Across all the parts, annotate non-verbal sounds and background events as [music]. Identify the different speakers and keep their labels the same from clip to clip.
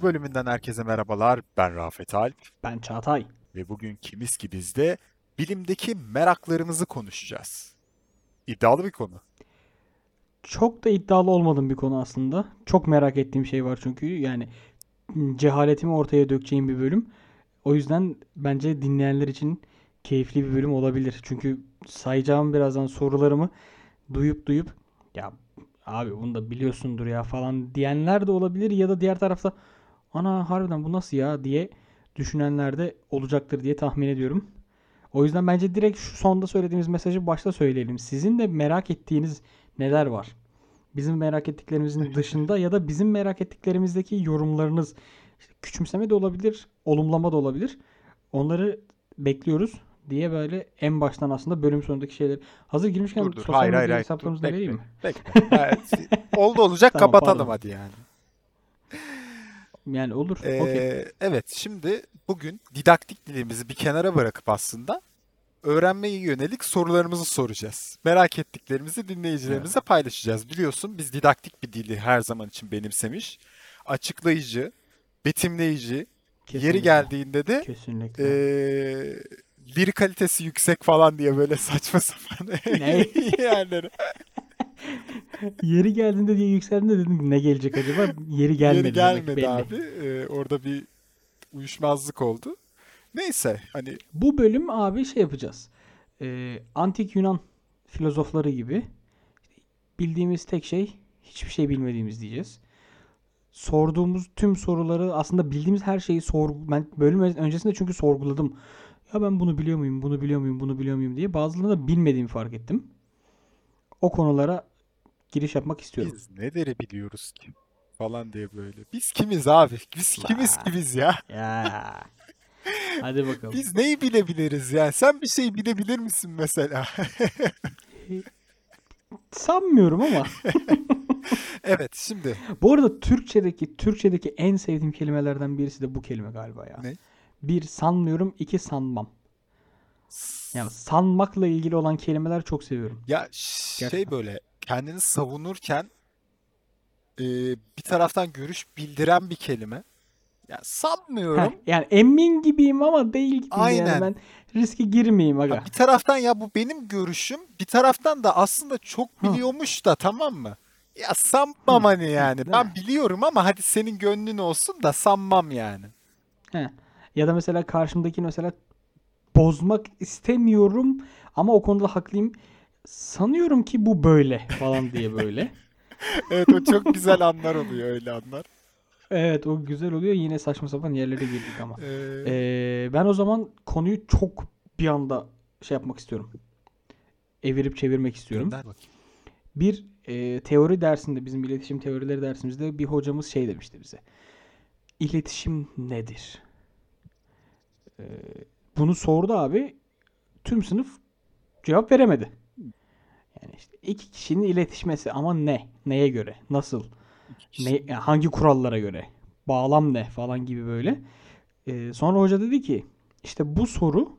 Speaker 1: Analiz'in 47. bölümünden herkese merhabalar. Ben Rafet Alp
Speaker 2: Ben Çağatay.
Speaker 1: ve bugün Kimiz ki bizde bilimdeki meraklarımızı konuşacağız. İddialı bir konu.
Speaker 2: Çok da iddialı olmadığım bir konu aslında. Çok merak ettiğim şey var çünkü yani cehaletimi ortaya dökeceğim bir bölüm. O yüzden bence dinleyenler için keyifli bir bölüm olabilir. Çünkü sayacağım birazdan sorularımı duyup duyup ya abi bunu da biliyorsundur ya falan diyenler de olabilir ya da diğer tarafta ana harbiden bu nasıl ya diye düşünenler de olacaktır diye tahmin ediyorum. O yüzden bence direkt şu sonda söylediğimiz mesajı başta söyleyelim. Sizin de merak ettiğiniz neler var? Bizim merak ettiklerimizin dışında ya da bizim merak ettiklerimizdeki yorumlarınız işte küçümseme de olabilir, olumlama da olabilir. Onları bekliyoruz diye böyle en baştan aslında bölüm sonundaki şeyler. Hazır girmişken
Speaker 1: Dur dur.
Speaker 2: sosyal
Speaker 1: Hayır
Speaker 2: medya
Speaker 1: hayır.
Speaker 2: hesaplarımızı
Speaker 1: Dur,
Speaker 2: da vereyim
Speaker 1: bekle.
Speaker 2: mi?
Speaker 1: Bekle. Evet, oldu olacak [laughs]
Speaker 2: Tamam,
Speaker 1: kapatalım
Speaker 2: pardon.
Speaker 1: hadi yani.
Speaker 2: Yani olur.
Speaker 1: Ee,
Speaker 2: Okey.
Speaker 1: evet şimdi bugün didaktik dilimizi bir kenara bırakıp aslında öğrenmeye yönelik sorularımızı soracağız. Merak ettiklerimizi dinleyicilerimize paylaşacağız. Biliyorsun biz didaktik bir dili her zaman için benimsemiş. Açıklayıcı, betimleyici, yeri
Speaker 2: Kesinlikle.
Speaker 1: geldiğinde de
Speaker 2: Kesinlikle.
Speaker 1: eee diri kalitesi yüksek falan diye böyle saçma sapan
Speaker 2: Ne? [laughs] Yeri geldiğinde diye yükseldiğinde dedim ne gelecek acaba? Yeri gelmedi
Speaker 1: Yeri gelmedi
Speaker 2: belli.
Speaker 1: abi. Ee, orada bir uyuşmazlık oldu. Neyse hani
Speaker 2: Bu bölüm abi şey yapacağız. Ee, antik Yunan filozofları gibi bildiğimiz tek şey hiçbir şey bilmediğimiz diyeceğiz. Sorduğumuz tüm soruları aslında bildiğimiz her şeyi sor ben bölüm öncesinde çünkü sorguladım. Ya ben bunu biliyor muyum, bunu biliyor muyum, bunu biliyor muyum diye bazılarını da bilmediğimi fark ettim. O konulara giriş yapmak istiyorum.
Speaker 1: biz neleri biliyoruz ki falan diye böyle. Biz kimiz abi? Biz kimiz kimiz ya?
Speaker 2: Ya. Hadi bakalım.
Speaker 1: Biz neyi bilebiliriz ya? Sen bir şey bilebilir misin mesela? [laughs]
Speaker 2: Sanmıyorum ama. [laughs]
Speaker 1: Evet şimdi
Speaker 2: Bu arada Türkçedeki Türkçedeki en sevdiğim kelimelerden birisi de bu kelime galiba ya.
Speaker 1: Ne?
Speaker 2: Bir sanmıyorum, iki sanmam. Yani sanmakla ilgili olan kelimeler çok seviyorum.
Speaker 1: ya şey
Speaker 2: Gerçekten.
Speaker 1: böyle kendini savunurken e, bir taraftan görüş bildiren bir kelime. Ya
Speaker 2: Heh,
Speaker 1: sanmıyorum.
Speaker 2: yani emin gibiyim ama değil gibiyim
Speaker 1: Aynen.
Speaker 2: yani ben riske girmeyeyim aga.
Speaker 1: Ha, bir taraftan ya bu benim görüşüm, bir taraftan da aslında çok
Speaker 2: Hı.
Speaker 1: biliyormuş da tamam mı? Ya sanmam hani yani. Ben
Speaker 2: mi?
Speaker 1: biliyorum ama hadi senin gönlün olsun da sanmam yani.
Speaker 2: Heh. Ya da mesela karşımdakini mesela bozmak istemiyorum ama o konuda haklıyım. Sanıyorum ki bu böyle falan diye böyle. [laughs]
Speaker 1: Evet o çok güzel anlar oluyor öyle anlar.
Speaker 2: Evet o güzel oluyor. Yine saçma sapan yerlere girdik ama.
Speaker 1: Ee,
Speaker 2: Ee, ben o zaman konuyu çok bir anda şey yapmak istiyorum. Evirip çevirmek istiyorum. Bir e, teori dersinde bizim iletişim teorileri dersimizde bir hocamız şey demişti bize. İletişim nedir? Ee, bunu sordu abi. Tüm sınıf cevap veremedi. Yani işte iki kişinin iletişmesi ama ne? Neye göre? Nasıl? Ne, yani hangi kurallara göre? Bağlam ne falan gibi böyle. Ee, sonra hoca dedi ki işte bu soru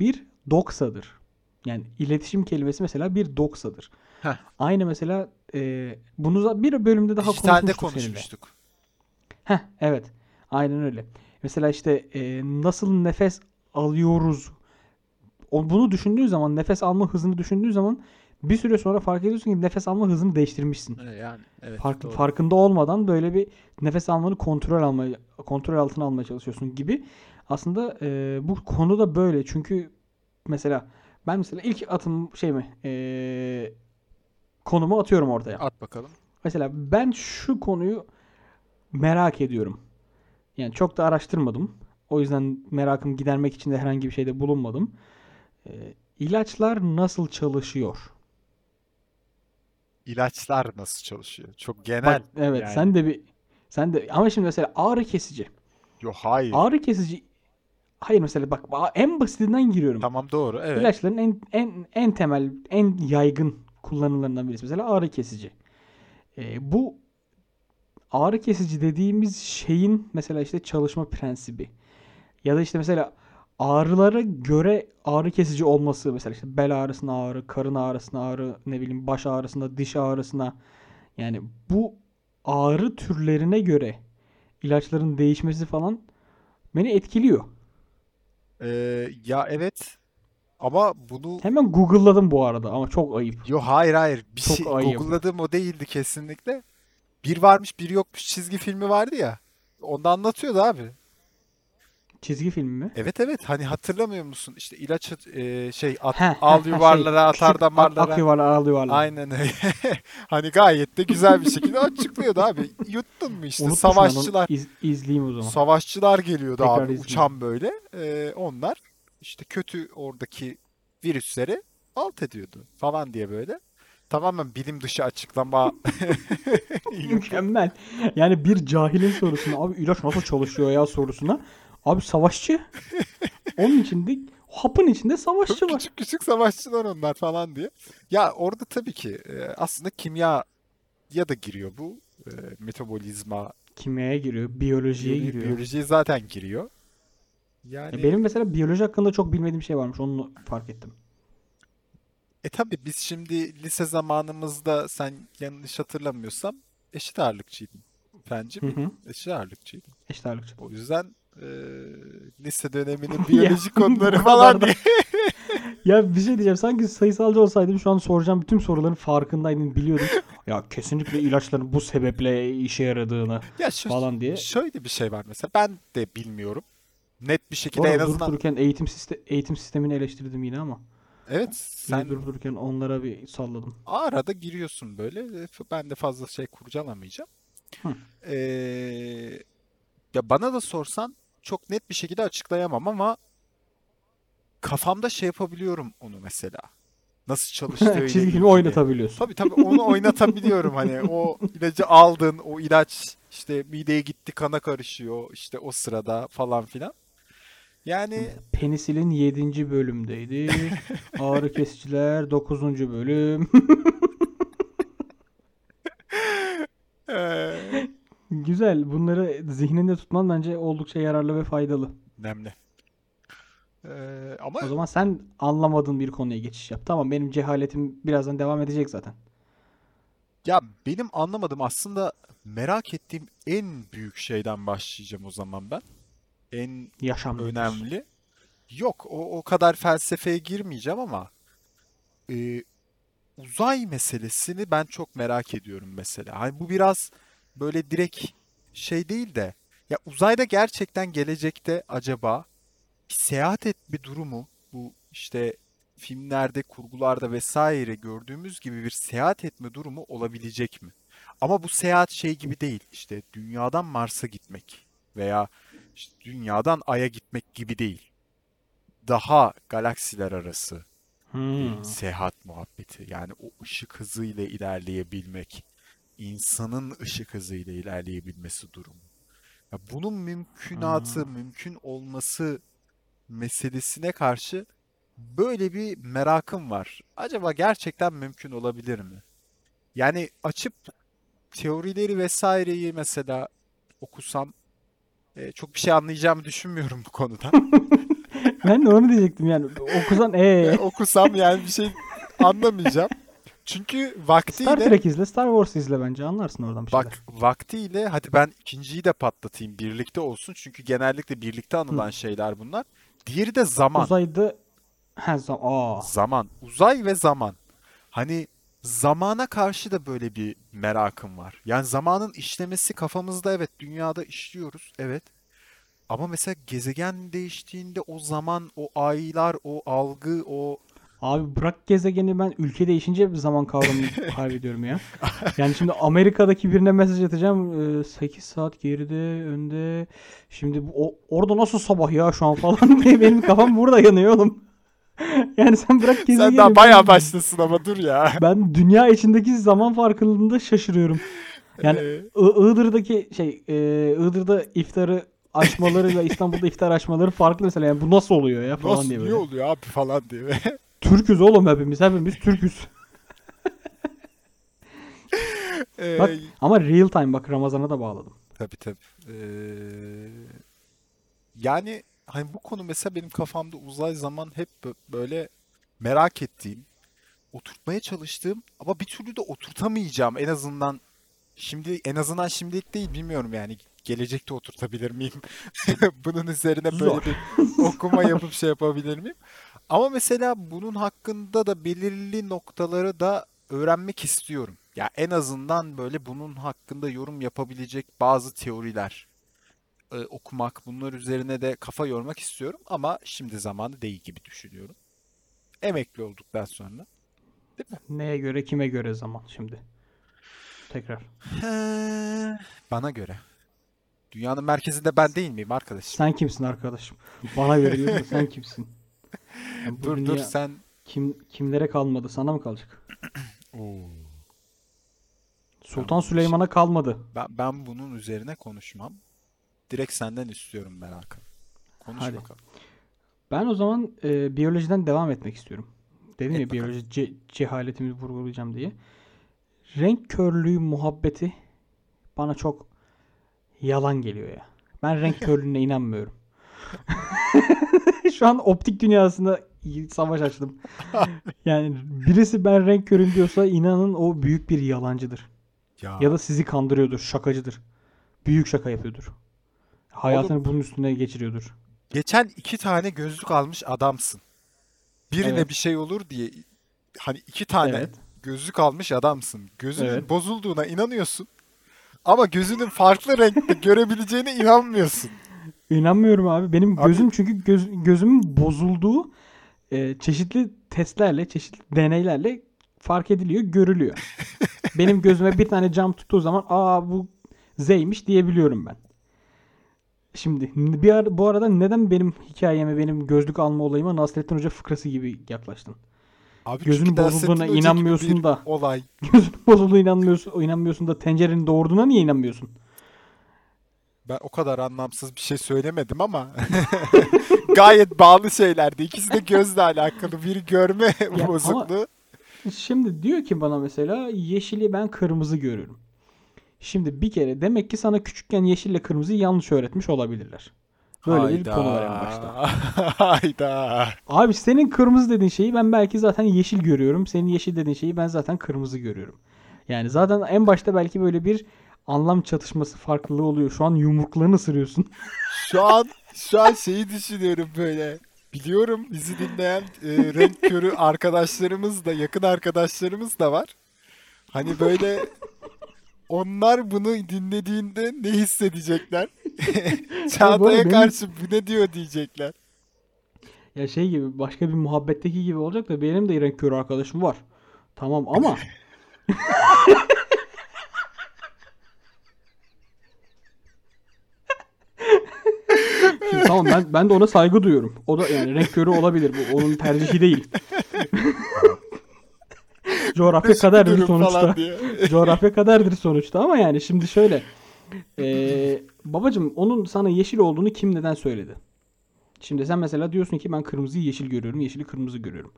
Speaker 2: bir doksadır. Yani iletişim kelimesi mesela bir doksadır.
Speaker 1: Heh.
Speaker 2: Aynı mesela e, bunu bir bölümde daha
Speaker 1: Dijitalde
Speaker 2: konuşmuştuk
Speaker 1: konuşmuştuk.
Speaker 2: Heh, evet. Aynen öyle. Mesela işte e, nasıl nefes alıyoruz. O, bunu düşündüğün zaman nefes alma hızını düşündüğün zaman bir süre sonra fark ediyorsun ki nefes alma hızını değiştirmişsin.
Speaker 1: Ee, Yani evet
Speaker 2: Fark-
Speaker 1: doğru.
Speaker 2: farkında olmadan böyle bir nefes almanı kontrol almaya kontrol altına almaya çalışıyorsun gibi. Aslında e, bu konu da böyle. Çünkü mesela ben mesela ilk atım şey mi e, konumu atıyorum ortaya.
Speaker 1: At bakalım.
Speaker 2: Mesela ben şu konuyu merak ediyorum. Yani çok da araştırmadım. O yüzden merakımı gidermek için de herhangi bir şeyde bulunmadım. E, ilaçlar nasıl çalışıyor?
Speaker 1: İlaçlar nasıl çalışıyor? Çok genel
Speaker 2: Bak evet
Speaker 1: yani.
Speaker 2: sen de bir sen de ama şimdi mesela ağrı kesici.
Speaker 1: Yok hayır.
Speaker 2: Ağrı kesici hayır mesela bak en basitinden giriyorum.
Speaker 1: Tamam doğru evet.
Speaker 2: İlaçların en en en temel en yaygın kullanımlarından birisi mesela ağrı kesici. Ee, bu ağrı kesici dediğimiz şeyin mesela işte çalışma prensibi ya da işte mesela ağrılara göre ağrı kesici olması mesela işte bel ağrısına ağrı, karın ağrısına ağrı, ne bileyim baş ağrısına, diş ağrısına yani bu ağrı türlerine göre ilaçların değişmesi falan beni etkiliyor.
Speaker 1: Ee, ya evet ama bunu
Speaker 2: Hemen Google'ladım bu arada ama çok ayıp.
Speaker 1: Yo hayır hayır bir
Speaker 2: Çok
Speaker 1: şey
Speaker 2: ayıp.
Speaker 1: Google'ladığım o değildi kesinlikle. Bir varmış bir yokmuş çizgi filmi vardı ya. Onda anlatıyordu abi.
Speaker 2: Çizgi film mi?
Speaker 1: Evet evet hani hatırlamıyor musun? İşte ilaç e, şey at,
Speaker 2: Heh,
Speaker 1: al
Speaker 2: heh, heh,
Speaker 1: yuvarlara
Speaker 2: şey,
Speaker 1: atar damarlara.
Speaker 2: ak yuvarlar, al yuvarlar.
Speaker 1: Aynen öyle. [laughs] Hani gayet de güzel bir şekilde açıklıyordu abi. Yuttun mu işte
Speaker 2: Unutmuşum onu.
Speaker 1: savaşçılar.
Speaker 2: İz- izleyeyim o zaman.
Speaker 1: Savaşçılar geliyordu
Speaker 2: Tekrar
Speaker 1: abi
Speaker 2: izleyeyim.
Speaker 1: uçan böyle. Ee, onlar işte kötü oradaki virüsleri alt ediyordu falan diye böyle. Tamamen bilim dışı açıklama. [laughs]
Speaker 2: Mükemmel. Yani bir cahilin sorusuna abi ilaç nasıl çalışıyor ya sorusuna. Abi savaşçı. Onun içinde hapın içinde savaşçı var.
Speaker 1: küçük küçük savaşçılar onlar falan diye. Ya orada tabii ki e, aslında kimya ya da giriyor bu. E, metabolizma,
Speaker 2: Kimyaya giriyor, biyolojiye
Speaker 1: biyoloji,
Speaker 2: giriyor.
Speaker 1: biyolojiye zaten giriyor. Yani
Speaker 2: Ya Benim mesela biyoloji hakkında çok bilmediğim şey varmış. Onu fark ettim.
Speaker 1: E tabii biz şimdi lise zamanımızda sen yanlış hatırlamıyorsam eşit ağırlıkçıydın.
Speaker 2: Hı hı.
Speaker 1: Eşit ağırlıkçıydın.
Speaker 2: Eşit ağırlıkçı.
Speaker 1: O yüzden e, lise döneminin [laughs] biyoloji konuları falan diye. [laughs]
Speaker 2: Ya bir şey diyeceğim. Sanki sayısalcı olsaydım şu an soracağım bütün soruların farkındaydım, biliyordum. Ya kesinlikle ilaçların bu sebeple işe yaradığını
Speaker 1: Ya şu,
Speaker 2: falan diye.
Speaker 1: şöyle bir şey var mesela ben de bilmiyorum. Net bir şekilde
Speaker 2: Doğru,
Speaker 1: en
Speaker 2: durup
Speaker 1: azından
Speaker 2: dururken eğitim siste eğitim sistemini eleştirdim yine ama.
Speaker 1: evet
Speaker 2: Sen... durup dururken onlara bir salladım.
Speaker 1: arada giriyorsun böyle. Ben de fazla şey kurcalamayacağım.
Speaker 2: Hı.
Speaker 1: Ee, ya bana da sorsan çok net bir şekilde açıklayamam ama kafamda şey yapabiliyorum onu mesela. Nasıl [laughs] çalıştığı
Speaker 2: Çizgi oynatabiliyorsun.
Speaker 1: Tabii tabii onu oynatabiliyorum hani o [laughs] ilacı aldın o ilaç işte mideye gitti kana karışıyor işte o sırada falan filan. Yani
Speaker 2: Penisilin 7. bölümdeydi. [laughs] Ağrı kesiciler 9. bölüm. Güzel. Bunları zihninde tutman bence oldukça yararlı ve faydalı.
Speaker 1: önemli. Eee, ama
Speaker 2: O zaman sen anlamadığın bir konuya geçiş yap. Tamam benim cehaletim birazdan devam edecek zaten.
Speaker 1: Ya benim anlamadım aslında merak ettiğim en büyük şeyden başlayacağım o zaman ben. En
Speaker 2: Yaşam nedir?
Speaker 1: önemli. Yok o, o kadar felsefeye girmeyeceğim ama e, uzay meselesini ben çok merak ediyorum mesela. Hani bu biraz böyle direkt şey değil de ya uzayda gerçekten gelecekte acaba bir seyahat etme durumu bu işte filmlerde, kurgularda vesaire gördüğümüz gibi bir seyahat etme durumu olabilecek mi? Ama bu seyahat şey gibi değil. İşte dünyadan Mars'a gitmek veya işte dünyadan Ay'a gitmek gibi değil. Daha galaksiler arası bir
Speaker 2: Hmm.
Speaker 1: seyahat muhabbeti. Yani o ışık hızıyla ilerleyebilmek, insanın ışık hızıyla ilerleyebilmesi durumu. Ya bunun mümkünatı,
Speaker 2: Hmm.
Speaker 1: mümkün olması meselesine karşı böyle bir merakım var. Acaba gerçekten mümkün olabilir mi? Yani açıp teorileri vesaireyi mesela okusam e, çok bir şey anlayacağımı düşünmüyorum bu konuda. [laughs]
Speaker 2: Ben de onu diyecektim yani. Okusan
Speaker 1: E, [laughs]
Speaker 2: ee
Speaker 1: okusam yani bir şey anlamayacağım. Çünkü
Speaker 2: Star
Speaker 1: vaktiyle
Speaker 2: Trek izle, Star Wars izle bence anlarsın oradan bir şeyler.
Speaker 1: bak vaktiyle hadi ben ikinciyi de patlatayım birlikte olsun. Çünkü genellikle birlikte anılan şeyler bunlar. Diğeri de zaman.
Speaker 2: Uzayda ha zam aa
Speaker 1: Zaman. Uzay ve zaman. Hani zamana karşı da böyle bir merakım var. Yani zamanın işlemesi kafamızda evet dünyada işliyoruz evet. Ama mesela gezegen değiştiğinde o zaman, o aylar, o algı, o
Speaker 2: Abi bırak gezegeni ben ülke değişince bir zaman kavramını [laughs] kaybediyorum ya. Yani şimdi Amerika'daki birine mesaj atacağım. 8 saat geride önde. Şimdi o, orada nasıl sabah ya şu an falan [laughs] diye benim kafam burada yanıyor oğlum. [laughs] Yani sen bırak gezegeni.
Speaker 1: sen daha bayağı başlasın ama dur ya.
Speaker 2: Ben dünya içindeki zaman farklılığında şaşırıyorum. Yani Iğdır'daki şey Iğdır'da iftarı açmalarıyla İstanbul'da iftar açmaları farklı mesela. Yani bu nasıl oluyor ya falan
Speaker 1: nasıl
Speaker 2: diye böyle.
Speaker 1: oluyor abi falan diye.
Speaker 2: Türküz oğlum hepimiz. Hepimiz Türküz. [laughs]
Speaker 1: Ee,
Speaker 2: Bak ama real time bak Ramazan'a da bağladım.
Speaker 1: Tabii tabii. Ee, yani hani bu konu mesela benim kafamda uzay zaman hep bö- böyle merak ettiğim, oturtmaya çalıştığım ama bir türlü de oturtamayacağım en azından şimdi en azından şimdilik değil bilmiyorum yani gelecekte oturtabilir miyim? [laughs] Bunun üzerine
Speaker 2: Zor.
Speaker 1: böyle bir okuma yapıp şey yapabilir miyim? Ama mesela bunun hakkında da belirli noktaları da öğrenmek istiyorum. Ya en azından böyle bunun hakkında yorum yapabilecek bazı teoriler e, okumak, bunlar üzerine de kafa yormak istiyorum ama şimdi zamanı değil gibi düşünüyorum. Emekli olduktan sonra.
Speaker 2: Neye göre kime göre zaman şimdi. Tekrar.
Speaker 1: He, Bana göre. Dünyanın merkezinde ben değil miyim arkadaşım?
Speaker 2: Sen kimsin arkadaşım? Bana göre sen [laughs] kimsin? Yani
Speaker 1: Dur dur sen.
Speaker 2: kim kimlere kalmadı? Sana mı kalacak? [clears throat]
Speaker 1: Oo.
Speaker 2: Sultan Süleyman'a kalmadı.
Speaker 1: Ben, ben bunun üzerine konuşmam. Direkt senden istiyorum merakım. Konuş
Speaker 2: Hadi.
Speaker 1: bakalım.
Speaker 2: Ben o zaman e, biyolojiden devam etmek istiyorum. Dedim
Speaker 1: Et
Speaker 2: ya
Speaker 1: bakalım.
Speaker 2: biyoloji ce- cehaletimi vurgulayacağım diye. Renk körlüğü muhabbeti bana çok yalan geliyor ya. Ben renk [laughs] körlüğüne inanmıyorum. [laughs] Şu an optik dünyasında savaş açtım. [laughs] Yani birisi ben renk körüm diyorsa inanın o büyük bir yalancıdır.
Speaker 1: Ya,
Speaker 2: Ya da sizi kandırıyordur, şakacıdır. Büyük şaka yapıyordur. Hayatını bunun üstüne geçiriyordur.
Speaker 1: geçen iki tane gözlük almış adamsın. Birine
Speaker 2: Evet.
Speaker 1: bir şey olur diye hani iki tane
Speaker 2: Evet.
Speaker 1: gözlük almış adamsın. Gözünün
Speaker 2: Evet.
Speaker 1: bozulduğuna inanıyorsun. Ama gözünün farklı renkte [laughs] görebileceğine inanmıyorsun.
Speaker 2: İnanmıyorum abi. Benim
Speaker 1: Abi-
Speaker 2: gözüm çünkü göz, gözümün bozulduğu e, çeşitli testlerle, çeşitli deneylerle fark ediliyor, görülüyor. [laughs] Benim gözüme bir tane cam tuttuğu zaman aa bu Z'ymiş diyebiliyorum ben. Şimdi bir ara, bu arada neden benim hikayeme, benim gözlük alma olayıma Nasrettin Hoca fıkrası gibi yaklaştın?
Speaker 1: Abi
Speaker 2: Gözünün bozulduğuna inanmıyorsun da.
Speaker 1: olay. [laughs]
Speaker 2: Gözünün bozulduğuna inanmıyorsun, inanmıyorsun da tencerenin doğurduğuna niye inanmıyorsun?
Speaker 1: Ben o kadar anlamsız bir şey söylemedim ama [laughs] gayet bağlı şeylerdi. İkisi de gözle alakalı. Biri görme [laughs]
Speaker 2: ama-
Speaker 1: bozukluğu.
Speaker 2: Şimdi diyor ki bana mesela yeşili ben kırmızı görüyorum. Şimdi bir kere demek ki sana küçükken yeşille kırmızıyı yanlış öğretmiş olabilirler. Böyle bir konu var en başta. [laughs]
Speaker 1: Hayda.
Speaker 2: Abi senin kırmızı dediğin şeyi ben belki zaten yeşil görüyorum. Senin yeşil dediğin şeyi ben zaten kırmızı görüyorum. Yani zaten en başta belki böyle bir anlam çatışması farklılığı oluyor. Şu an yumruklarını ısırıyorsun. [laughs]
Speaker 1: Şu an şu an şeyi düşünüyorum böyle. Biliyorum bizi dinleyen e, renk körü arkadaşlarımız da yakın arkadaşlarımız da var. Hani böyle onlar bunu dinlediğinde ne hissedecekler? [laughs] Çağatay'a karşı bu ne diyor diyecekler.
Speaker 2: Ya şey gibi başka bir muhabbetteki gibi olacak da benim de renk körü arkadaşım var. Tamam ama [laughs] Şimdi tamam ben ben de ona saygı duyuyorum. O da yani renk körü olabilir. Bu onun tercihi değil. [laughs] Coğrafya kaderdir sonuçta. [laughs] Coğrafya kaderdir sonuçta ama yani şimdi şöyle. Ee, babacım onun sana yeşil olduğunu kim neden söyledi? Şimdi sen mesela diyorsun ki ben kırmızıyı yeşil görüyorum, yeşili kırmızı görüyorum.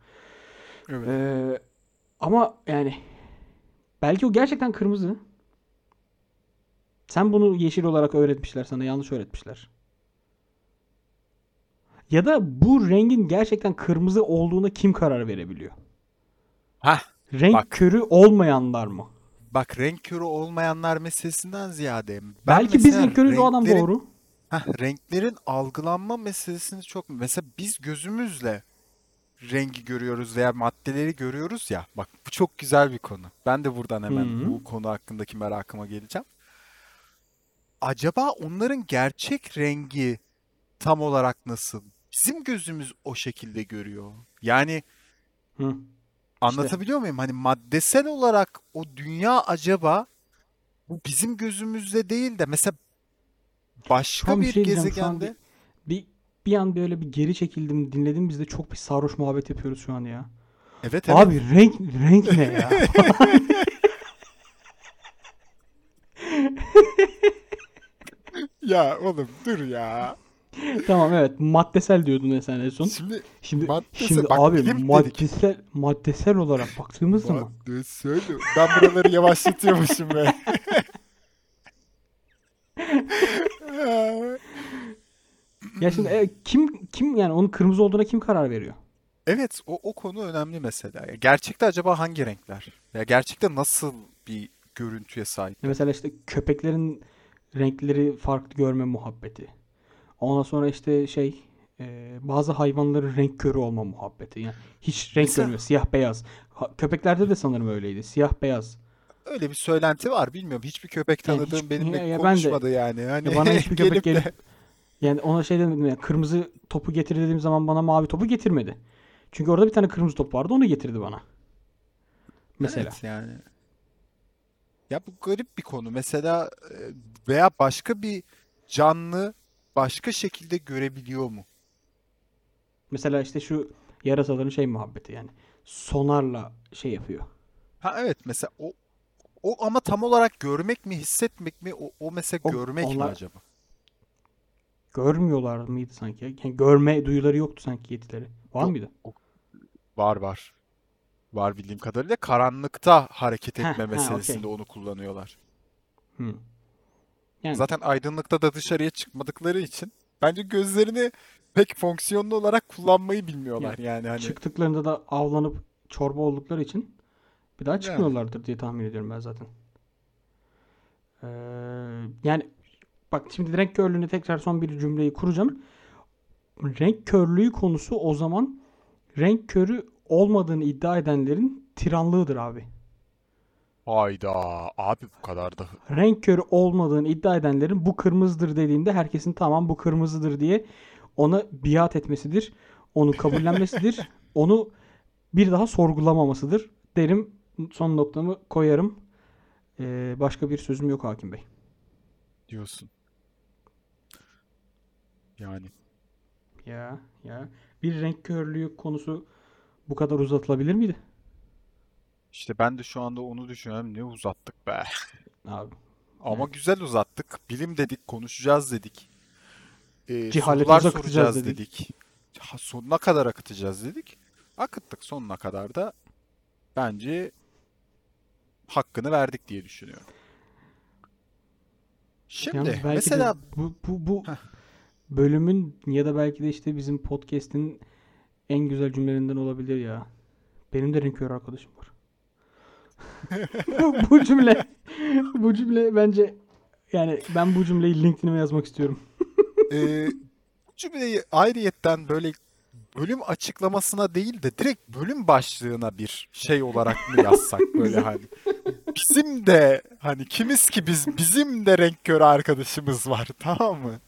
Speaker 1: Evet.
Speaker 2: Ee, ama yani belki o gerçekten kırmızı. Sen bunu yeşil olarak öğretmişler sana, yanlış öğretmişler. Ya da bu rengin gerçekten kırmızı olduğuna kim karar verebiliyor?
Speaker 1: Hah
Speaker 2: Renk
Speaker 1: Bak.
Speaker 2: körü olmayanlar mı?
Speaker 1: bak renk körü olmayanlar meselesinden ziyade ben
Speaker 2: Belki biz renk körüyüz o adam doğru.
Speaker 1: Heh, renklerin algılanma meselesini çok mesela biz gözümüzle rengi görüyoruz veya maddeleri görüyoruz ya. Bak bu çok güzel bir konu. Ben de buradan hemen
Speaker 2: Hı hı.
Speaker 1: bu konu hakkındaki merakıma geleceğim. Acaba onların gerçek rengi tam olarak nasıl? Bizim gözümüz o şekilde görüyor. Yani
Speaker 2: Hı.
Speaker 1: anlatabiliyor muyum? Hani maddesel olarak o dünya acaba bu bizim gözümüzde değil de mesela başka
Speaker 2: an bir şey
Speaker 1: gezegende
Speaker 2: bir, bir, bir an böyle bir geri çekildim, dinledim. Biz de çok bir sarhoş muhabbet yapıyoruz şu an ya.
Speaker 1: Evet evet.
Speaker 2: Abi renk renk ne ya? [laughs]
Speaker 1: Ya oğlum dur ya. [laughs]
Speaker 2: tamam evet maddesel diyordun sen en son.
Speaker 1: Şimdi
Speaker 2: Şimdi
Speaker 1: maddesel-
Speaker 2: şimdi
Speaker 1: bak
Speaker 2: abi
Speaker 1: bilim dedik.
Speaker 2: maddesel maddesel olarak baktığımız zaman
Speaker 1: maddesel. Ben buraları yavaşlatıyormuşum be.
Speaker 2: ya şimdi e, kim kim yani onun kırmızı olduğuna kim karar veriyor?
Speaker 1: Evet o, o konu önemli mesela. Ya Gerçekte acaba hangi renkler? Ya gerçekte nasıl bir görüntüye sahip?
Speaker 2: Mesela işte köpeklerin renkleri farklı görme muhabbeti. Ondan sonra işte şey e, bazı hayvanların renk körü olma muhabbeti. Yani hiç renk
Speaker 1: Mesela-
Speaker 2: görmüyor. Siyah beyaz. Ha- köpeklerde de sanırım öyleydi. Siyah beyaz.
Speaker 1: Öyle bir söylenti var bilmiyorum. Hiçbir köpek
Speaker 2: Yani
Speaker 1: tanıdığım
Speaker 2: hiç-
Speaker 1: benimle
Speaker 2: ya- ya ben de-
Speaker 1: konuşmadı yani. Hani
Speaker 2: Ya bana hiçbir [laughs] köpek
Speaker 1: gelip de-
Speaker 2: gelip yani ona şey demedim yani kırmızı topu getir dediğim zaman bana mavi topu getirmedi. Çünkü orada bir tane kırmızı top vardı onu getirdi bana. Mesela.
Speaker 1: Evet yani. Ya bu garip bir konu. Mesela e, veya başka bir canlı başka şekilde görebiliyor mu?
Speaker 2: Mesela işte şu yarasaların şey muhabbeti yani. Sonarla şey yapıyor.
Speaker 1: Ha evet mesela o o ama tam olarak görmek mi hissetmek mi o, o mesela
Speaker 2: O-
Speaker 1: görmek mi
Speaker 2: onlar-
Speaker 1: acaba?
Speaker 2: Görmüyorlar mıydı sanki? Yani görme duyuları yoktu sanki yetileri. Var
Speaker 1: Yok.
Speaker 2: mıydı?
Speaker 1: Var var. Var bildiğim kadarıyla karanlıkta hareket etme
Speaker 2: ha,
Speaker 1: meselesinde
Speaker 2: okey.
Speaker 1: onu kullanıyorlar.
Speaker 2: Hı. Yani
Speaker 1: Zaten aydınlıkta da dışarıya çıkmadıkları için bence gözlerini pek fonksiyonlu olarak kullanmayı bilmiyorlar yani hani.
Speaker 2: çıktıklarında da avlanıp çorba oldukları için bir daha çıkmıyorlardır diye tahmin ediyorum ben zaten. Ee, yani bak şimdi renk körlüğüne tekrar son bir cümleyi kuracağım. Renk körlüğü konusu o zaman renk körü olmadığını iddia edenlerin tiranlığıdır abi.
Speaker 1: Hayda abi bu kadar da.
Speaker 2: renk körü olmadığını iddia edenlerin bu kırmızıdır dediğinde herkesin tamam bu kırmızıdır diye ona biat etmesidir. Onu kabullenmesidir. [laughs] onu bir daha sorgulamamasıdır derim. Son noktamı koyarım. Ee, başka bir sözüm yok Hakim Bey.
Speaker 1: diyorsun. Yani
Speaker 2: Ya ya bir renk körlüğü konusu bu kadar uzatılabilir miydi?
Speaker 1: İşte ben de şu anda onu düşünüyorum. Ne uzattık be.
Speaker 2: Abi
Speaker 1: Ama güzel uzattık. Bilim dedik, konuşacağız dedik. Ee,
Speaker 2: Cehaletimizi
Speaker 1: sorular soracağız dedik. Ha, sonuna kadar akıtacağız dedik. Akıttık sonuna kadar da bence hakkını verdik diye düşünüyorum. Şimdi
Speaker 2: belki
Speaker 1: mesela
Speaker 2: bu, bu, bu
Speaker 1: Heh.
Speaker 2: bölümün ya da belki de işte bizim podcast'in en güzel cümlelerinden olabilir ya. Benim de renk körü arkadaşım var. Bu- [laughs] bu cümle bu cümle bence yani ben bu cümleyi LinkedIn'ime yazmak istiyorum.
Speaker 1: e, bu cümleyi ayrıyetten böyle bölüm açıklamasına değil de direkt bölüm başlığına bir şey olarak mı yazsak böyle hani bizim de hani kimiz ki biz bizim de renk körü arkadaşımız var [laughs] tamam mı?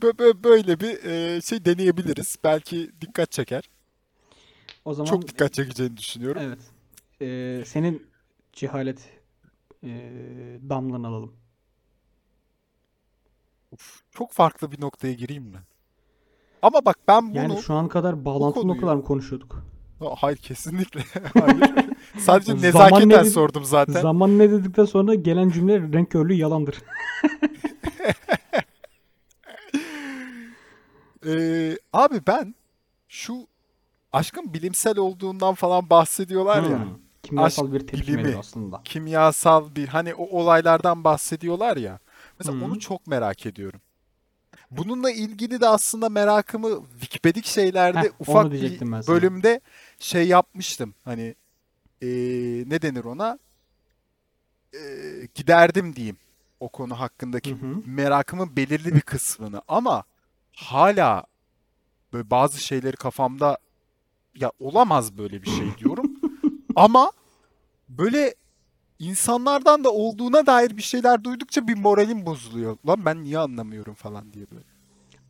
Speaker 1: Bö- bö- Böyle bir e, şey deneyebiliriz. Belki dikkat çeker.
Speaker 2: O zaman
Speaker 1: Çok dikkat çekeceğini düşünüyorum.
Speaker 2: evet. Ee, senin cehalet ee, damlanı alalım.
Speaker 1: Uf, çok farklı bir noktaya gireyim mi? Ama bak ben bunu
Speaker 2: Yani şu an kadar bağlantılı noktalar mı konuşuyorduk?
Speaker 1: hayır kesinlikle [laughs] hayır. Sadece
Speaker 2: Zaman
Speaker 1: nezaketen
Speaker 2: ne dedi-
Speaker 1: sordum zaten.
Speaker 2: Zaman ne dedikten sonra gelen cümle renk körlüğü yalandır. [laughs]
Speaker 1: Ee, abi ben şu aşkın bilimsel olduğundan falan bahsediyorlar ya.
Speaker 2: Hmm. Kimyasal
Speaker 1: Aşk
Speaker 2: bir tepkimedir
Speaker 1: bilimi.
Speaker 2: aslında.
Speaker 1: Kimyasal bir hani o olaylardan bahsediyorlar ya. Mesela
Speaker 2: Hı.
Speaker 1: onu çok merak ediyorum. Bununla ilgili de aslında merakımı Wikipedik şeylerde
Speaker 2: Heh,
Speaker 1: ufak bir bölümde şey yapmıştım. Hani ee, ne denir ona? Ee, giderdim diyeyim o konu hakkındaki
Speaker 2: Hı hı.
Speaker 1: merakımın belirli bir kısmını ama hala böyle bazı şeyleri kafamda ya olamaz böyle bir şey diyorum. Ama böyle insanlardan da olduğuna dair bir şeyler duydukça bir moralim bozuluyor. Lan ben niye anlamıyorum falan diye böyle.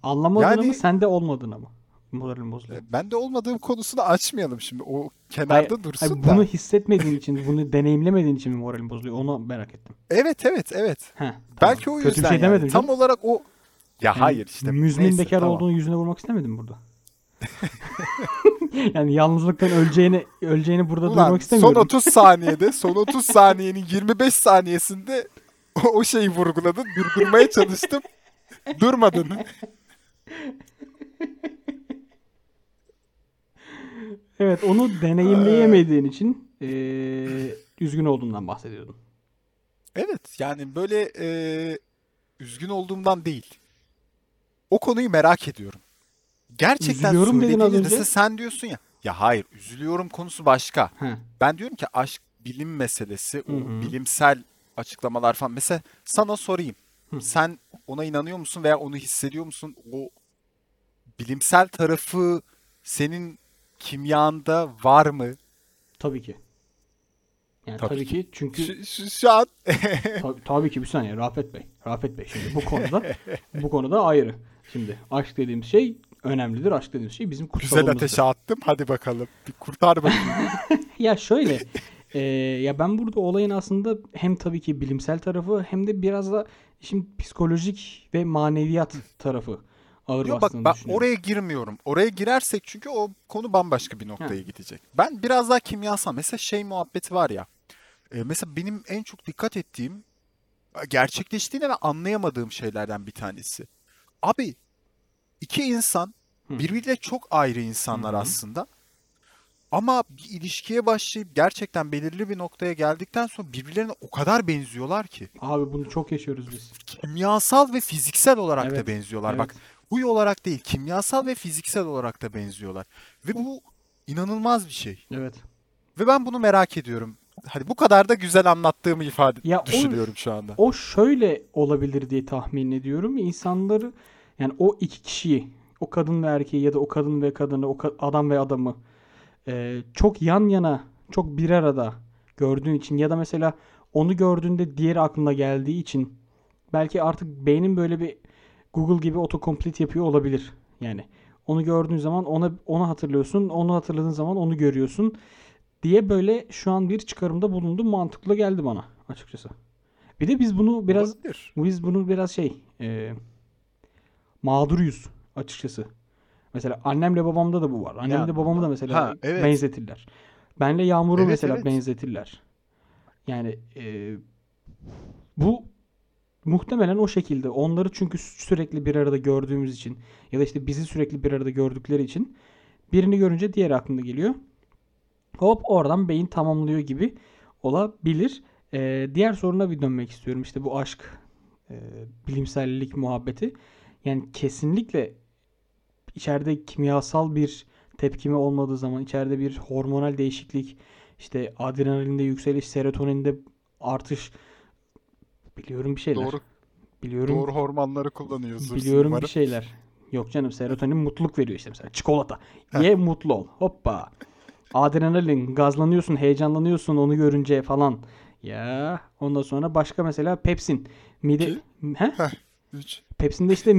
Speaker 2: Anlamadığını
Speaker 1: Yani-
Speaker 2: mı sende olmadığını mı? Moralim bozuluyor.
Speaker 1: E, Ben de olmadığım konusunu açmayalım şimdi. O
Speaker 2: Hayır,
Speaker 1: kenarda dursun
Speaker 2: hayır,
Speaker 1: da.
Speaker 2: bunu hissetmediğin için, bunu deneyimlemediğin için mi moralim bozuluyor? Onu merak ettim.
Speaker 1: Evet evet evet.
Speaker 2: Heh,
Speaker 1: Belki
Speaker 2: tamam.
Speaker 1: o
Speaker 2: Kötü bir
Speaker 1: yüzden
Speaker 2: şey
Speaker 1: yani.
Speaker 2: demedim
Speaker 1: Tam
Speaker 2: canım.
Speaker 1: olarak o ya
Speaker 2: Yani
Speaker 1: hayır işte
Speaker 2: müzmin
Speaker 1: neyse,
Speaker 2: bekar
Speaker 1: tamam.
Speaker 2: olduğunu yüzüne vurmak istemedim burada. [laughs] [laughs] yani yalnızlıktan öleceğini öleceğini burada
Speaker 1: Ulan
Speaker 2: duymak istemiyorum.
Speaker 1: son 30 saniyede, son 30 saniyenin 25 saniyesinde o, o şeyi vurguladın. Durdurmaya çalıştım. Durmadın.
Speaker 2: Evet, onu deneyimleyemediğin için eee, üzgün olduğundan bahsediyordun.
Speaker 1: Evet yani böyle e, üzgün olduğumdan değil. O konuyu merak ediyorum. Gerçekten
Speaker 2: Üzülüyorum dedin az önce.
Speaker 1: sen diyorsun ya. Ya hayır üzülüyorum konusu başka.
Speaker 2: Heh.
Speaker 1: Ben diyorum ki aşk bilim meselesi, o bilimsel açıklamalar falan. Mesela sana sorayım.
Speaker 2: Hı.
Speaker 1: Sen ona inanıyor musun veya onu hissediyor musun? O bilimsel tarafı senin kimyanda var mı?
Speaker 2: Tabii ki. Yani
Speaker 1: Tabii
Speaker 2: tabii, ki çünkü
Speaker 1: Şu, şu, şu an
Speaker 2: tabii, tabii ki bir saniye Rafet Bey. Rafet Bey şimdi bu konuda [laughs] bu konuda ayrı. Şimdi aşk dediğimiz şey önemlidir. Aşk dediğimiz şey bizim
Speaker 1: güzel
Speaker 2: kutsalımızdır.
Speaker 1: ateşe attım. Hadi bakalım. Bir kurtar bakayım. [laughs]
Speaker 2: Ya şöyle e, ya ben burada olayın aslında hem tabii ki bilimsel tarafı hem de biraz da işin psikolojik ve maneviyat tarafı ağır
Speaker 1: Yok bak ben oraya girmiyorum. Oraya girersek çünkü o konu bambaşka bir noktaya gidecek. Ben biraz daha kimyasal. Mesela şey muhabbeti var ya. e, mesela benim en çok dikkat ettiğim gerçekleştiğine ve anlayamadığım şeylerden bir tanesi. Abi iki insan birbiriyle çok ayrı insanlar aslında. Ama bir ilişkiye başlayıp gerçekten belirli bir noktaya geldikten sonra birbirlerine o kadar benziyorlar ki.
Speaker 2: Abi bunu çok yaşıyoruz biz.
Speaker 1: Kimyasal ve fiziksel olarak da
Speaker 2: Evet,
Speaker 1: benziyorlar.
Speaker 2: evet.
Speaker 1: Bak huy olarak değil, kimyasal ve fiziksel olarak da benziyorlar. Ve bu inanılmaz bir şey.
Speaker 2: Evet.
Speaker 1: Ve ben bunu merak ediyorum. Hadi bu kadar da güzel anlattığımı ifade
Speaker 2: Ya o-
Speaker 1: düşünüyorum şu anda.
Speaker 2: O şöyle olabilir diye tahmin ediyorum. İnsanları yani o iki kişiyi, o kadın ve erkeği ya da o kadın ve kadını, o ka- adam ve adamı e, çok yan yana, çok bir arada gördüğün için ya da mesela onu gördüğünde diğeri aklına geldiği için belki artık beynin böyle bir Google gibi autocomplete yapıyor olabilir. Yani onu gördüğün zaman ona onu hatırlıyorsun, onu hatırladığın zaman onu görüyorsun diye böyle şu an bir çıkarımda bulundum. Mantıklı geldi bana açıkçası. Bir de biz bunu biraz
Speaker 1: Olabilir.
Speaker 2: biz bunu biraz şey e, mağduruyuz açıkçası. Mesela annemle babamda da bu var. Annemle
Speaker 1: Ya,
Speaker 2: babamı da mesela
Speaker 1: ha, evet.
Speaker 2: benzetirler. Benle Yağmur'u
Speaker 1: Evet,
Speaker 2: mesela
Speaker 1: evet.
Speaker 2: benzetirler. Yani e, bu muhtemelen o şekilde. Onları çünkü sürekli bir arada gördüğümüz için ya da işte bizi sürekli bir arada gördükleri için birini görünce diğeri aklına geliyor. Hop oradan beyin tamamlıyor gibi olabilir. E, diğer soruna bir dönmek istiyorum. İşte bu aşk, e, bilimsellik muhabbeti. Yani kesinlikle içeride kimyasal bir tepkime olmadığı zaman, içeride bir hormonal değişiklik, işte adrenalinde yükseliş, serotoninde artış biliyorum bir şeyler.
Speaker 1: Doğru
Speaker 2: Biliyorum
Speaker 1: doğru hormonları kullanıyorsun
Speaker 2: biliyorum
Speaker 1: umarım.
Speaker 2: bir şeyler. Yok canım serotonin mutluluk veriyor işte mesela. Çikolata. Ye mutlu ol. Hoppa. Adrenalin gazlanıyorsun, heyecanlanıyorsun onu görünce falan. Ya ondan sonra başka mesela pepsin. Mide
Speaker 1: İki.
Speaker 2: He?
Speaker 1: Üç.
Speaker 2: Pepsinde işte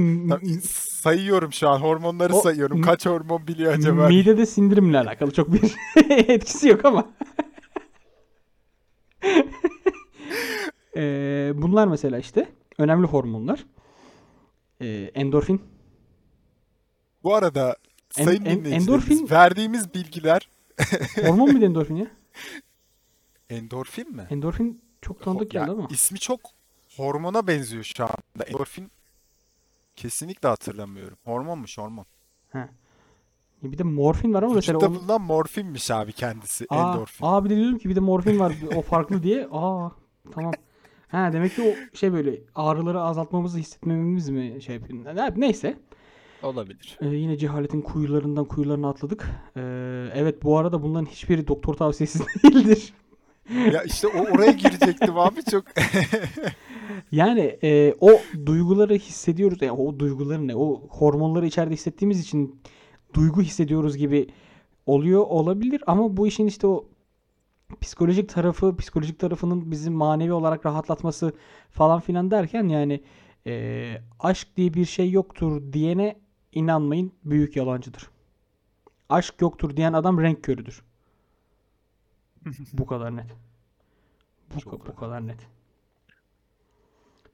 Speaker 1: sayıyorum şu an hormonları
Speaker 2: O-
Speaker 1: sayıyorum. Kaç hormon biliyor acaba?
Speaker 2: midede sindirimle alakalı çok bir [laughs] etkisi yok ama. [laughs] Ee, bunlar mesela işte önemli hormonlar. Ee, endorfin.
Speaker 1: Bu arada
Speaker 2: En-
Speaker 1: sayın
Speaker 2: en- endorfin-
Speaker 1: verdiğimiz bilgiler [laughs]
Speaker 2: Hormon muydu endorfin ya?
Speaker 1: endorfin mi?
Speaker 2: Endorfin çok tanıdık geldi ama.
Speaker 1: ismi çok hormona benziyor şu anda. Endorfin kesinlikle hatırlamıyorum. Hormonmuş hormon.
Speaker 2: He. Bir de morfin var ama mesela
Speaker 1: Vücutta bulunan morfinmiş abi kendisi.
Speaker 2: Aa,
Speaker 1: Endorfin.
Speaker 2: aa bir de diyordum ki bir de morfin var o farklı diye. Aa tamam. Ha demek ki o şey böyle ağrıları azaltmamızı hissetmememiz mi şey yapıyor. Ne- Neyse.
Speaker 1: Olabilir.
Speaker 2: Ee, yine cehaletin kuyularından kuyularına atladık. Ee, evet bu arada bunların hiçbiri doktor tavsiyesi [laughs] değildir.
Speaker 1: ya işte o oraya girecektim abi çok. [laughs]
Speaker 2: Yani e, o duyguları hissediyoruz. Yani o duyguları ne? O hormonları içeride hissettiğimiz için duygu hissediyoruz gibi oluyor olabilir ama bu işin işte o psikolojik tarafı, psikolojik tarafının bizi manevi olarak rahatlatması falan filan derken yani e, aşk diye bir şey yoktur diyene inanmayın büyük yalancıdır. Aşk yoktur diyen adam renk körüdür. [laughs] Bu kadar net. Bu,
Speaker 1: Çok
Speaker 2: bu kadar net.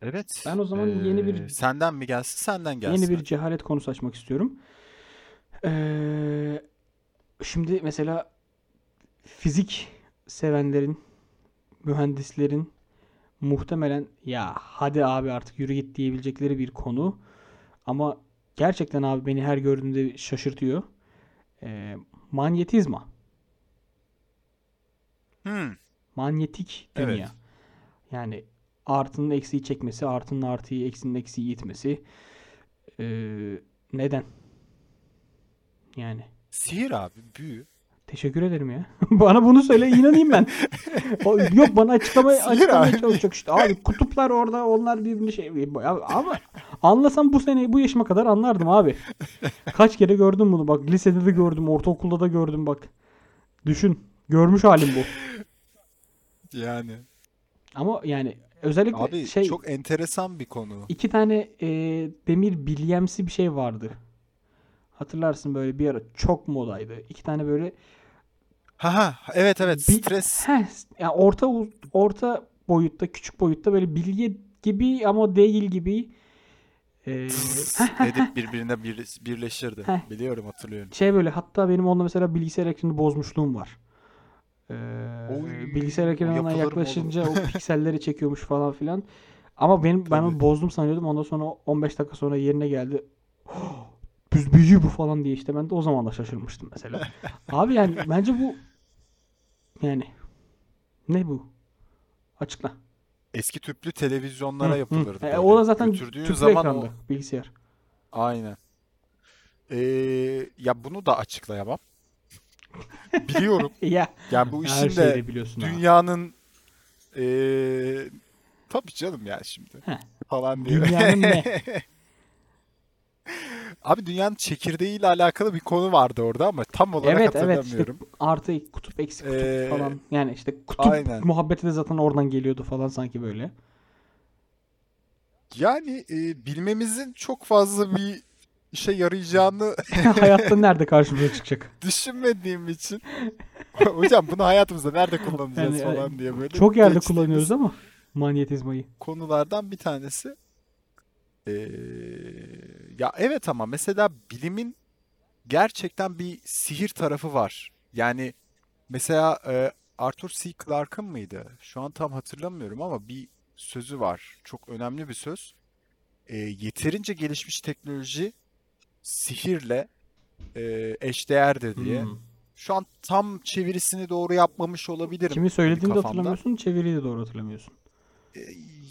Speaker 1: Evet.
Speaker 2: Ben o zaman yeni bir-
Speaker 1: Ee, senden mi gelsin senden gelsin.
Speaker 2: Yeni bir cehalet konusu açmak istiyorum. Ee, şimdi mesela fizik sevenlerin, mühendislerin muhtemelen ya hadi abi artık yürü git diyebilecekleri bir konu. Ama gerçekten abi beni her gördüğümde şaşırtıyor. Ee, manyetizma.
Speaker 1: Hmm,
Speaker 2: Manyetik
Speaker 1: Evet.
Speaker 2: dünya. Yani artının eksiği çekmesi, artının artıyı, eksinin eksiği itmesi. Ee, neden? Yani
Speaker 1: Sihir abi büyü.
Speaker 2: Teşekkür ederim ya. [laughs] Bana bunu söyle inanayım ben. [laughs] O- Yok bana açıklama,
Speaker 1: Sinir
Speaker 2: açıklamaya çalışacak işte. Abi kutuplar orada onlar birbirini şey. Ama anlasam bu sene bu yaşıma kadar anlardım abi. Kaç kere gördüm bunu bak. Lisede de gördüm, ortaokulda da gördüm bak. Düşün. Görmüş halim bu.
Speaker 1: Yani.
Speaker 2: Ama yani özellikle
Speaker 1: Abi
Speaker 2: şey
Speaker 1: çok enteresan bir konu.
Speaker 2: iki tane e, demir bilyemsi bir şey vardı. Hatırlarsın böyle bir ara çok modaydı. İki tane böyle
Speaker 1: Ha ha evet evet
Speaker 2: Bir-
Speaker 1: stres.
Speaker 2: Heh, yani orta orta boyutta, küçük boyutta böyle bilye gibi ama değil gibi
Speaker 1: Tıs edip birbirine bir, birleşirdi.
Speaker 2: Heh.
Speaker 1: Biliyorum hatırlıyorum.
Speaker 2: şey böyle hatta benim onunla mesela bilgisayar ekranını bozmuşluğum var. Ee,
Speaker 1: Oy,
Speaker 2: bilgisayar ekranına yaklaşınca o [laughs] pikselleri çekiyormuş falan filan. Ama benim ben onu
Speaker 1: Tabii.
Speaker 2: bozdum sanıyordum. Ondan sonra 15 dakika sonra yerine geldi. [gasps] Düz büyücü bu falan diye işte ben de o zaman da şaşırmıştım mesela. [laughs] Abi yani bence bu yani ne bu? Açıkla.
Speaker 1: Eski tüplü televizyonlara
Speaker 2: Hı, hı.
Speaker 1: yapılırdı.
Speaker 2: E, o da zaten
Speaker 1: Götürdüğün
Speaker 2: tüplü
Speaker 1: zaman
Speaker 2: ekrandı
Speaker 1: o
Speaker 2: bilgisayar.
Speaker 1: aynen. Ee, ya bunu da açıklayamam. Biliyorum. [laughs]
Speaker 2: Ya
Speaker 1: Yani bu işin de dünyanın ee, tabii canım ya şimdi
Speaker 2: Heh.
Speaker 1: falan diye.
Speaker 2: Dünyanın ne? [laughs]
Speaker 1: Abi dünyanın çekirdeğiyle alakalı bir konu vardı orada ama tam olarak
Speaker 2: Evet evet işte
Speaker 1: hatırlamıyorum.
Speaker 2: artı kutup eksi kutup
Speaker 1: Ee,
Speaker 2: falan. Yani işte kutup
Speaker 1: aynen.
Speaker 2: muhabbeti de zaten oradan geliyordu falan sanki böyle.
Speaker 1: Yani e, bilmemizin çok fazla bir işe yarayacağını [laughs]
Speaker 2: Hayatta nerede karşımıza çıkacak?
Speaker 1: düşünmediğim için [laughs] hocam bunu hayatımızda nerede kullanacağız
Speaker 2: Yani, e,
Speaker 1: falan diye böyle
Speaker 2: Çok yerde kullanıyoruz ama manyetizmayı.
Speaker 1: konulardan bir tanesi. Ee, ya evet ama mesela bilimin gerçekten bir sihir tarafı var. Yani mesela e, Arthur C. Clarke'ın mıydı? Şu an tam hatırlamıyorum ama bir sözü var. Çok önemli bir söz. E, yeterince gelişmiş teknoloji sihirle e, eşdeğerdir diye.
Speaker 2: Hmm.
Speaker 1: Şu an tam çevirisini doğru yapmamış olabilirim
Speaker 2: Kimi söylediğini de
Speaker 1: kafamda.
Speaker 2: hatırlamıyorsun, çeviriyi de doğru hatırlamıyorsun.
Speaker 1: E,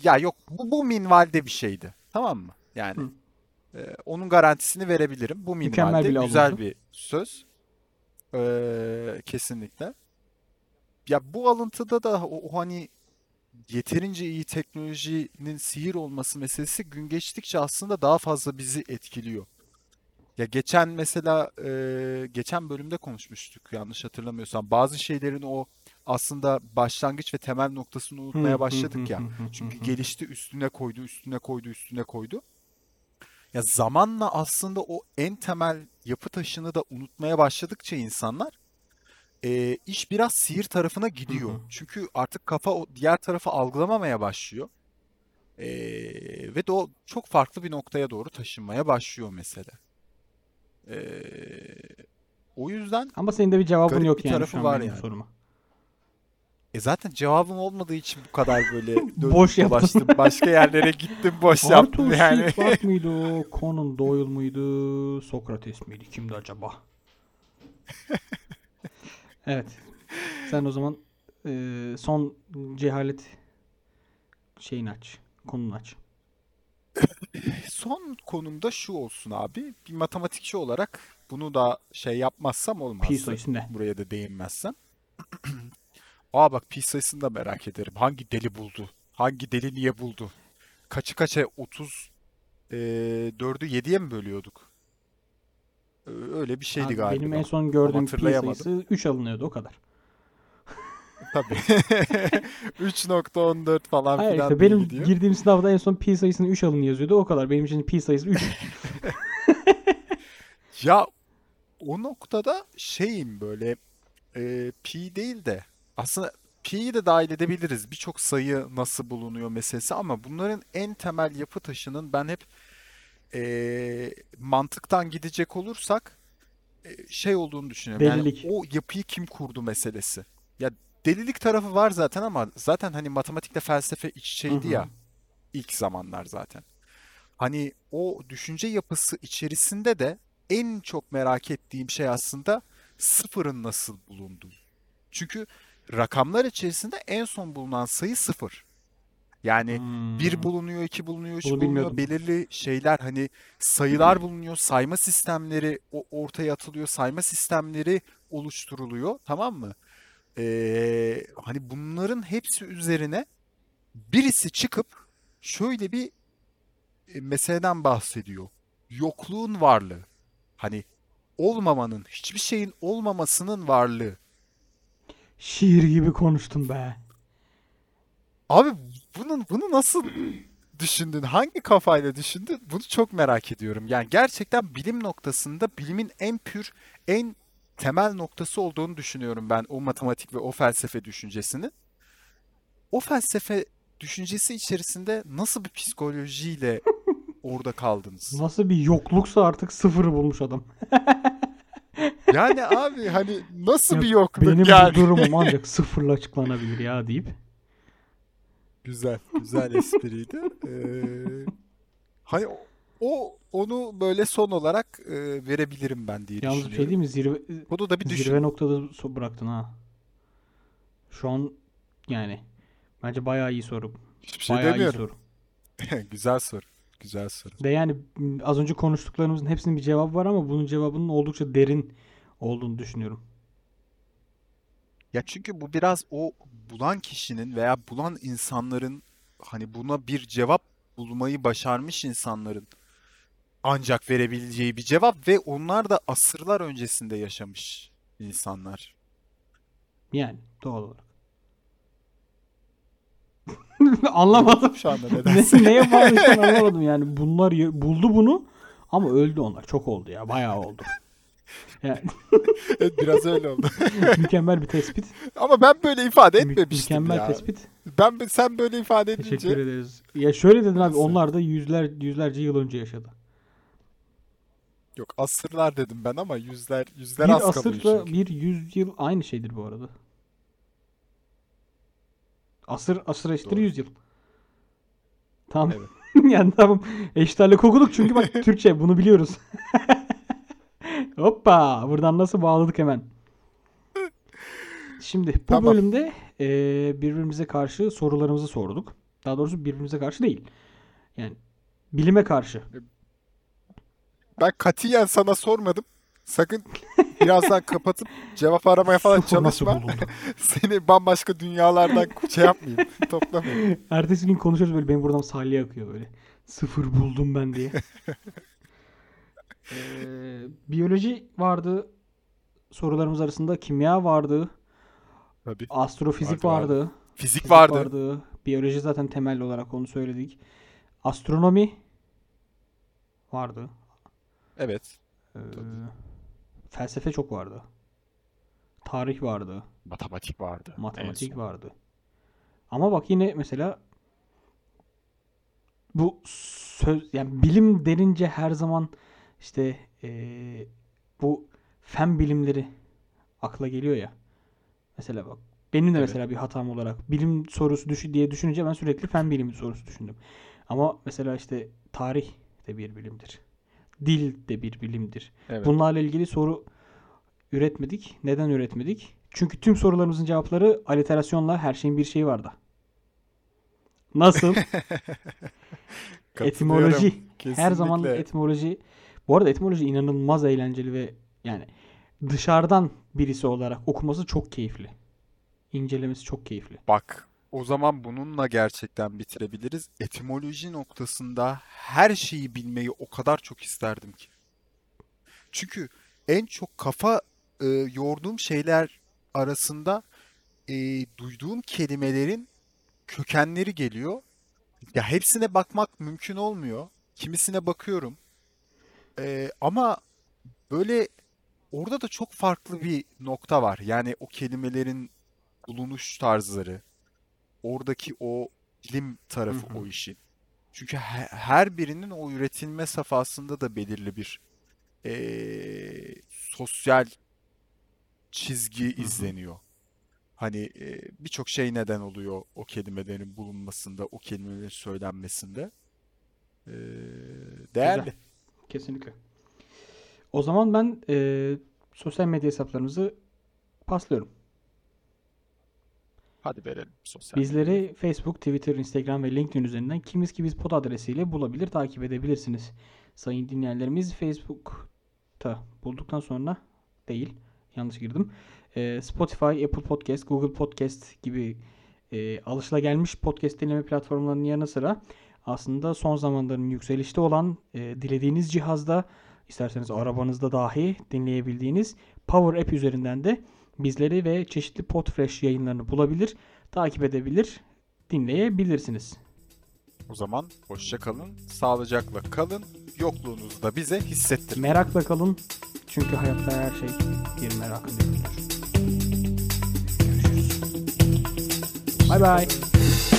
Speaker 1: ya yok bu, bu minvalde bir şeydi. Tamam mı? Yani
Speaker 2: Hı.
Speaker 1: e, onun garantisini verebilirim. Bu
Speaker 2: Mükemmel
Speaker 1: minvalde
Speaker 2: bile
Speaker 1: güzel
Speaker 2: alıntı.
Speaker 1: bir söz. E, kesinlikle. Ya bu alıntıda da o, o hani yeterince iyi teknolojinin sihir olması meselesi gün geçtikçe aslında daha fazla bizi etkiliyor. Ya geçen mesela e, geçen bölümde konuşmuştuk yanlış hatırlamıyorsam. Bazı şeylerin o aslında başlangıç ve temel noktasını unutmaya başladık ya. Çünkü gelişti üstüne koydu, üstüne koydu, üstüne koydu. Ya zamanla aslında o en temel yapı taşını da unutmaya başladıkça insanlar e, iş biraz sihir tarafına gidiyor.
Speaker 2: Hı hı.
Speaker 1: Çünkü artık kafa o diğer tarafı algılamamaya başlıyor. E, ve de o çok farklı bir noktaya doğru taşınmaya başlıyor mesele. E, o yüzden
Speaker 2: Ama senin de bir cevabın
Speaker 1: garip
Speaker 2: yok
Speaker 1: bir
Speaker 2: yani
Speaker 1: tarafı
Speaker 2: şu an
Speaker 1: var
Speaker 2: benim
Speaker 1: yani.
Speaker 2: soruma.
Speaker 1: e zaten cevabım olmadığı için bu kadar böyle [laughs] döndüm
Speaker 2: Boş yaptın.
Speaker 1: dolaştım. Başka yerlere gittim, boş yaptım
Speaker 2: Arthur
Speaker 1: yani.
Speaker 2: Clarke mıydı o? Conan Doyle muydu? Sokrates miydi? Kimdi acaba? [laughs] Evet. Sen o zaman e, son cehalet şeyini aç. Konunu aç.
Speaker 1: Son konumda şu olsun abi. Bir matematikçi olarak bunu da şey yapmazsam
Speaker 2: Pi
Speaker 1: olmazdı.
Speaker 2: sayısı ne?
Speaker 1: Buraya da değinmezsem. [clears throat] Aa bak pi sayısını da merak ederim. Hangi deli buldu? Hangi deli niye buldu? Kaçı kaça 30 e, 4'ü 7'ye mi bölüyorduk? Öyle bir şeydi
Speaker 2: Abi
Speaker 1: galiba.
Speaker 2: benim en son gördüğüm pi sayısı 3 alınıyordu o kadar.
Speaker 1: Tabii. [laughs] 3.14 falan
Speaker 2: Hayır
Speaker 1: filan
Speaker 2: işte benim
Speaker 1: gidiyor.
Speaker 2: girdiğim sınavda en son pi sayısını 3 alın yazıyordu o kadar. Benim için pi sayısı 3. [laughs]
Speaker 1: Ya o noktada şeyim böyle e, pi değil de aslında pi'yi de dahil edebiliriz. Birçok sayı nasıl bulunuyor meselesi ama bunların en temel yapı taşının ben hep e, mantıktan gidecek olursak e, şey olduğunu düşünüyorum. Yani
Speaker 2: Delilik.
Speaker 1: o yapıyı kim kurdu meselesi. Ya delilik tarafı var zaten ama zaten hani matematikle felsefe iç içeydi ya ilk zamanlar zaten. Hani o düşünce yapısı içerisinde de en çok merak ettiğim şey aslında sıfırın nasıl bulunduğu. Çünkü rakamlar içerisinde en son bulunan sayı sıfır. Yani bir
Speaker 2: Hmm.
Speaker 1: bulunuyor, iki bulunuyor, üç
Speaker 2: Bunu
Speaker 1: bulunuyor.
Speaker 2: bilmiyordum.
Speaker 1: Belirli şeyler hani sayılar bulunuyor, sayma sistemleri ortaya atılıyor, sayma sistemleri oluşturuluyor, tamam mı? Ee, hani bunların hepsi üzerine birisi çıkıp şöyle bir e, meseleden bahsediyor. Yokluğun varlığı. Hani olmamanın, hiçbir şeyin olmamasının varlığı.
Speaker 2: Şiir gibi konuştun be.
Speaker 1: Abi bunun bunu nasıl düşündün? Hangi kafayla düşündün? Bunu çok merak ediyorum. Yani gerçekten bilim noktasında bilimin en pür, en temel noktası olduğunu düşünüyorum ben o matematik ve o felsefe düşüncesinin. O felsefe düşüncesi içerisinde nasıl bir psikolojiyle [laughs] orada kaldınız?
Speaker 2: Nasıl bir yokluksa artık sıfırı bulmuş adam. [laughs]
Speaker 1: Yani abi hani nasıl
Speaker 2: Ya
Speaker 1: bir yokluk
Speaker 2: Benim
Speaker 1: yani?
Speaker 2: bu durumum [laughs] ancak sıfırla açıklanabilir ya deyip.
Speaker 1: Güzel, güzel espriydi. Ee, hani o, onu böyle son olarak e, verebilirim ben diye
Speaker 2: Yalnız bir şey
Speaker 1: düşünüyorum.
Speaker 2: değil mi? Zirve,
Speaker 1: Bunu da bir düşün.
Speaker 2: zirve noktada bıraktın ha. Şu an yani bence bayağı iyi soru.
Speaker 1: Hiçbir şey
Speaker 2: Bayağı iyi
Speaker 1: demiyorum.
Speaker 2: soru. [laughs]
Speaker 1: Güzel soru. Güzel soru.
Speaker 2: Ve yani az önce konuştuklarımızın hepsinin bir cevabı var ama bunun cevabının oldukça derin olduğunu düşünüyorum.
Speaker 1: Ya çünkü bu biraz o bulan kişinin veya bulan insanların hani buna bir cevap bulmayı başarmış insanların ancak verebileceği bir cevap ve onlar da asırlar öncesinde yaşamış insanlar.
Speaker 2: Yani doğal olarak. [laughs] Anlamadım.
Speaker 1: Şu anda
Speaker 2: Ne,
Speaker 1: nedense. [laughs]
Speaker 2: neye bağlısını anlamadım yani. Bunlar buldu bunu ama öldü onlar. Çok oldu ya. Bayağı oldu. Yani [laughs]
Speaker 1: Evet, biraz öyle oldu.
Speaker 2: mükemmel bir tespit.
Speaker 1: Ama ben böyle ifade etmemiştim
Speaker 2: mükemmel
Speaker 1: ya.
Speaker 2: tespit.
Speaker 1: Ben sen böyle ifade edince
Speaker 2: Teşekkür ederiz. Ya şöyle dedin abi onlar da yüzler yüzlerce yıl önce yaşadı.
Speaker 1: Yok asırlar dedim ben ama yüzler yüzler
Speaker 2: Bir
Speaker 1: az kalıyor
Speaker 2: asırla
Speaker 1: çünkü.
Speaker 2: bir yüzyıl aynı şeydir bu arada. Asır asır eşittir
Speaker 1: Doğru.
Speaker 2: yüzyıl. Tamam.
Speaker 1: Evet. [laughs]
Speaker 2: yani tamam. Eşitlerle okuduk çünkü bak [laughs] Türkçe bunu biliyoruz. [laughs] Hoppa! Buradan nasıl bağladık hemen. Şimdi bu
Speaker 1: Tamam.
Speaker 2: bölümde eee, birbirimize karşı sorularımızı sorduk. Daha doğrusu birbirimize karşı değil. Yani bilime karşı.
Speaker 1: Ben katiyen sana sormadım. Sakın birazdan kapatıp cevap aramaya falan çalışma. [laughs] Seni bambaşka dünyalardan şey yapmayayım, [laughs] toplamayayım.
Speaker 2: Ertesi gün konuşuyoruz böyle benim buradan salya akıyor böyle. Sıfır buldum ben diye. Eee, [laughs] biyoloji vardı. Sorularımız arasında kimya vardı.
Speaker 1: Tabii.
Speaker 2: Astrofizik
Speaker 1: Vardı,
Speaker 2: vardı.
Speaker 1: Fizik
Speaker 2: Fizik
Speaker 1: vardı.
Speaker 2: vardı. Biyoloji zaten temel olarak onu söyledik. Astronomi vardı.
Speaker 1: Evet.
Speaker 2: Ee, felsefe çok vardı. Tarih vardı.
Speaker 1: Matematik vardı.
Speaker 2: Matematik vardı. Ama bak yine mesela bu söz yani bilim denince her zaman işte eee, bu fen bilimleri akla geliyor ya. Mesela bak benim de
Speaker 1: Evet.
Speaker 2: mesela bir hatam olarak bilim sorusu düşü diye düşününce ben sürekli fen bilimi sorusu düşündüm. Ama mesela işte tarih de bir bilimdir. Dil de bir bilimdir.
Speaker 1: Evet.
Speaker 2: Bunlarla ilgili soru üretmedik. Neden üretmedik? Çünkü tüm sorularımızın cevapları aliterasyonla her şeyin bir şeyi vardı. Nasıl? [laughs] Etimoloji. Her zaman
Speaker 1: Kesinlikle.
Speaker 2: etimoloji. Bu arada etimoloji inanılmaz eğlenceli ve yani dışarıdan birisi olarak okuması çok keyifli. İncelemesi çok keyifli.
Speaker 1: Bak, o zaman bununla gerçekten bitirebiliriz. Etimoloji noktasında her şeyi bilmeyi o kadar çok isterdim ki. Çünkü en çok kafa e, yorduğum şeyler arasında e, duyduğum kelimelerin kökenleri geliyor. Ya hepsine bakmak mümkün olmuyor. Kimisine bakıyorum. E, ama böyle orada da çok farklı bir nokta var. Yani o kelimelerin bulunuş tarzları, oradaki o bilim tarafı
Speaker 2: Hı hı.
Speaker 1: o işin. Çünkü he- her birinin o üretilme safhasında da belirli bir eee, sosyal çizgi
Speaker 2: Hı hı.
Speaker 1: izleniyor. Hani eee, birçok şey neden oluyor o kelimelerin bulunmasında, o kelimelerin söylenmesinde. Eee, değerli.
Speaker 2: Güzel. Kesinlikle. O zaman ben eee, sosyal medya hesaplarımızı paslıyorum.
Speaker 1: Hadi verelim sosyal.
Speaker 2: Bizleri Facebook, Twitter, Instagram ve LinkedIn üzerinden kimiz ki biz pod adresiyle bulabilir, takip edebilirsiniz. Sayın dinleyenlerimiz Facebook'ta bulduktan sonra değil, yanlış girdim. Ee, Spotify, Apple Podcast, Google Podcast gibi e, alışılagelmiş podcast dinleme platformlarının yanı sıra aslında son zamanların yükselişte olan e, dilediğiniz cihazda isterseniz arabanızda dahi dinleyebildiğiniz Power App üzerinden de bizleri ve çeşitli Podfresh yayınlarını bulabilir, takip edebilir, dinleyebilirsiniz.
Speaker 1: O zaman hoşça kalın, sağlıcakla kalın, yokluğunuzu da bize hissettirin.
Speaker 2: Merakla kalın çünkü hayatta her şey bir merakın ürünüdür. Görüşürüz. Bye bye.